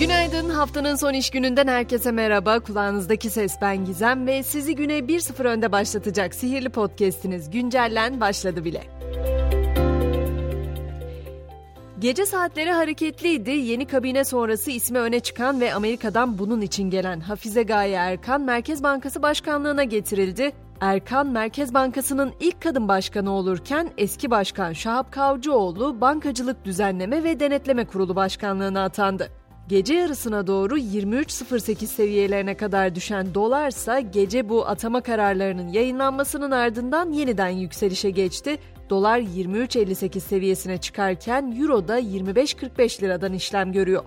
Günaydın. Haftanın son iş gününden herkese merhaba. Kulağınızdaki ses ben Gizem ve sizi güne 1-0 önde başlatacak sihirli podcast'iniz Güncellen başladı bile. Gece saatleri hareketliydi. Yeni kabine sonrası ismi öne çıkan ve Amerika'dan bunun için gelen Hafize Gaye Erkan Merkez Bankası Başkanlığına getirildi. Erkan Merkez Bankası'nın ilk kadın başkanı olurken eski başkan Şahap Kavcıoğlu Bankacılık Düzenleme ve Denetleme Kurulu Başkanlığına atandı. Gece yarısına doğru 23.08 seviyelerine kadar düşen dolarsa gece bu atama kararlarının yayınlanmasının ardından yeniden yükselişe geçti. Dolar 23.58 seviyesine çıkarken euro da 25.45 liradan işlem görüyor.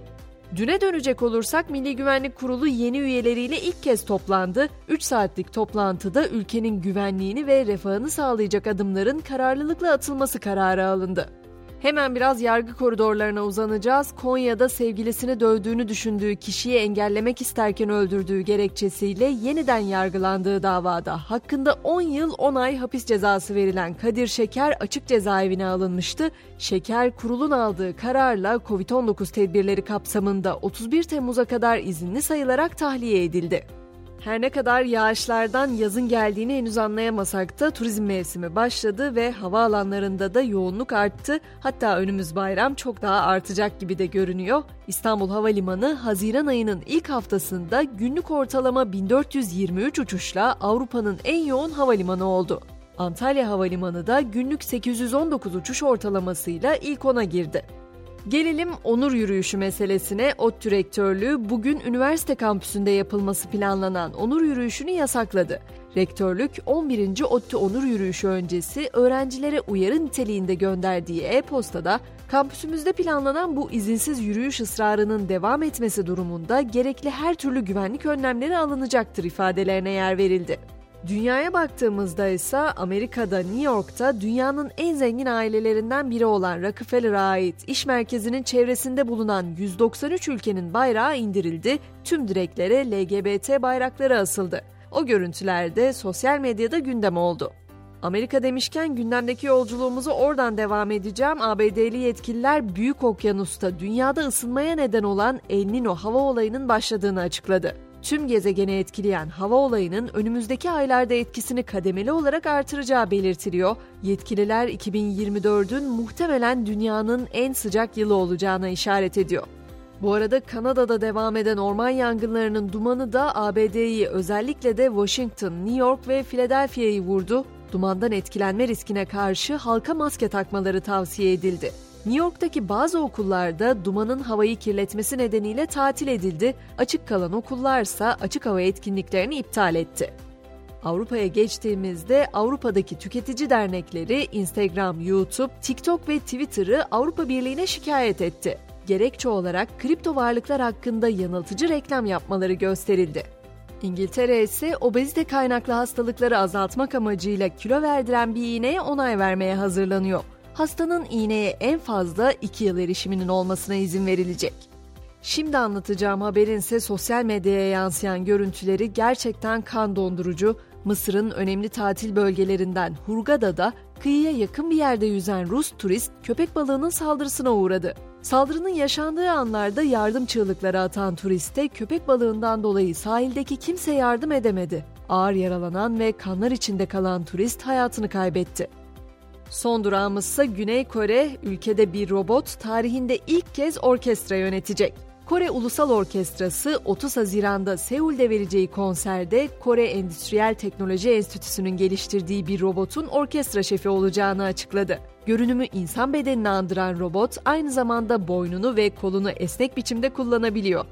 Düne dönecek olursak Milli Güvenlik Kurulu yeni üyeleriyle ilk kez toplandı. 3 saatlik toplantıda ülkenin güvenliğini ve refahını sağlayacak adımların kararlılıkla atılması kararı alındı. Hemen biraz yargı koridorlarına uzanacağız. Konya'da sevgilisini dövdüğünü düşündüğü kişiyi engellemek isterken öldürdüğü gerekçesiyle yeniden yargılandığı davada hakkında 10 yıl 10 ay hapis cezası verilen Kadir Şeker açık cezaevine alınmıştı. Şeker kurulun aldığı kararla Covid-19 tedbirleri kapsamında 31 Temmuz'a kadar izinli sayılarak tahliye edildi. Her ne kadar yağışlardan yazın geldiğini henüz anlayamasak da turizm mevsimi başladı ve havaalanlarında da yoğunluk arttı. Hatta önümüz bayram çok daha artacak gibi de görünüyor. İstanbul Havalimanı Haziran ayının ilk haftasında günlük ortalama 1423 uçuşla Avrupa'nın en yoğun havalimanı oldu. Antalya Havalimanı da günlük 819 uçuş ortalamasıyla ilk ona girdi. Gelelim onur yürüyüşü meselesine. ODTÜ Rektörlüğü bugün üniversite kampüsünde yapılması planlanan onur yürüyüşünü yasakladı. Rektörlük 11. ODTÜ Onur Yürüyüşü öncesi öğrencilere uyarı niteliğinde gönderdiği e-postada kampüsümüzde planlanan bu izinsiz yürüyüş ısrarının devam etmesi durumunda gerekli her türlü güvenlik önlemleri alınacaktır ifadelerine yer verildi. Dünyaya baktığımızda ise Amerika'da New York'ta dünyanın en zengin ailelerinden biri olan Rockefeller'a ait iş merkezinin çevresinde bulunan 193 ülkenin bayrağı indirildi, tüm direklere LGBT bayrakları asıldı. O görüntülerde sosyal medyada gündem oldu. Amerika demişken gündemdeki yolculuğumuzu oradan devam edeceğim. ABD'li yetkililer Büyük Okyanus'ta dünyada ısınmaya neden olan El Nino hava olayının başladığını açıkladı tüm gezegeni etkileyen hava olayının önümüzdeki aylarda etkisini kademeli olarak artıracağı belirtiliyor. Yetkililer 2024'ün muhtemelen dünyanın en sıcak yılı olacağına işaret ediyor. Bu arada Kanada'da devam eden orman yangınlarının dumanı da ABD'yi özellikle de Washington, New York ve Philadelphia'yı vurdu. Dumandan etkilenme riskine karşı halka maske takmaları tavsiye edildi. New York'taki bazı okullarda dumanın havayı kirletmesi nedeniyle tatil edildi. Açık kalan okullarsa açık hava etkinliklerini iptal etti. Avrupa'ya geçtiğimizde Avrupa'daki tüketici dernekleri Instagram, YouTube, TikTok ve Twitter'ı Avrupa Birliği'ne şikayet etti. Gerekçe olarak kripto varlıklar hakkında yanıltıcı reklam yapmaları gösterildi. İngiltere ise obezite kaynaklı hastalıkları azaltmak amacıyla kilo verdiren bir iğneye onay vermeye hazırlanıyor hastanın iğneye en fazla 2 yıl erişiminin olmasına izin verilecek. Şimdi anlatacağım haberin ise sosyal medyaya yansıyan görüntüleri gerçekten kan dondurucu. Mısır'ın önemli tatil bölgelerinden Hurgada'da kıyıya yakın bir yerde yüzen Rus turist köpek balığının saldırısına uğradı. Saldırının yaşandığı anlarda yardım çığlıkları atan turiste köpek balığından dolayı sahildeki kimse yardım edemedi. Ağır yaralanan ve kanlar içinde kalan turist hayatını kaybetti. Son durağımızsa Güney Kore, ülkede bir robot tarihinde ilk kez orkestra yönetecek. Kore Ulusal Orkestrası 30 Haziran'da Seul'de vereceği konserde Kore Endüstriyel Teknoloji Enstitüsü'nün geliştirdiği bir robotun orkestra şefi olacağını açıkladı. Görünümü insan bedenini andıran robot aynı zamanda boynunu ve kolunu esnek biçimde kullanabiliyor.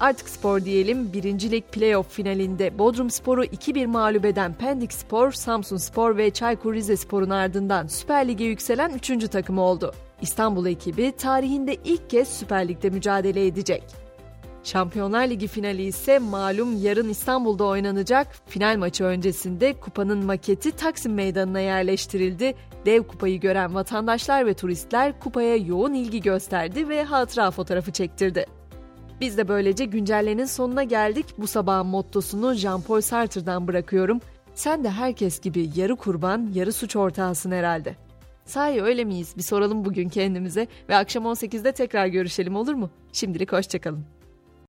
Artık spor diyelim. Birincilik playoff finalinde Bodrum Spor'u 2-1 mağlup eden Pendik Spor, Samsun Spor ve Çaykur Rizespor'un ardından Süper Lig'e yükselen 3. takım oldu. İstanbul ekibi tarihinde ilk kez Süper Lig'de mücadele edecek. Şampiyonlar Ligi finali ise malum yarın İstanbul'da oynanacak. Final maçı öncesinde kupanın maketi Taksim Meydanı'na yerleştirildi. Dev kupayı gören vatandaşlar ve turistler kupaya yoğun ilgi gösterdi ve hatıra fotoğrafı çektirdi. Biz de böylece güncellenin sonuna geldik. Bu sabahın mottosunu Jean-Paul Sartre'dan bırakıyorum. Sen de herkes gibi yarı kurban, yarı suç ortağısın herhalde. Sahi öyle miyiz? Bir soralım bugün kendimize ve akşam 18'de tekrar görüşelim olur mu? Şimdilik hoşçakalın.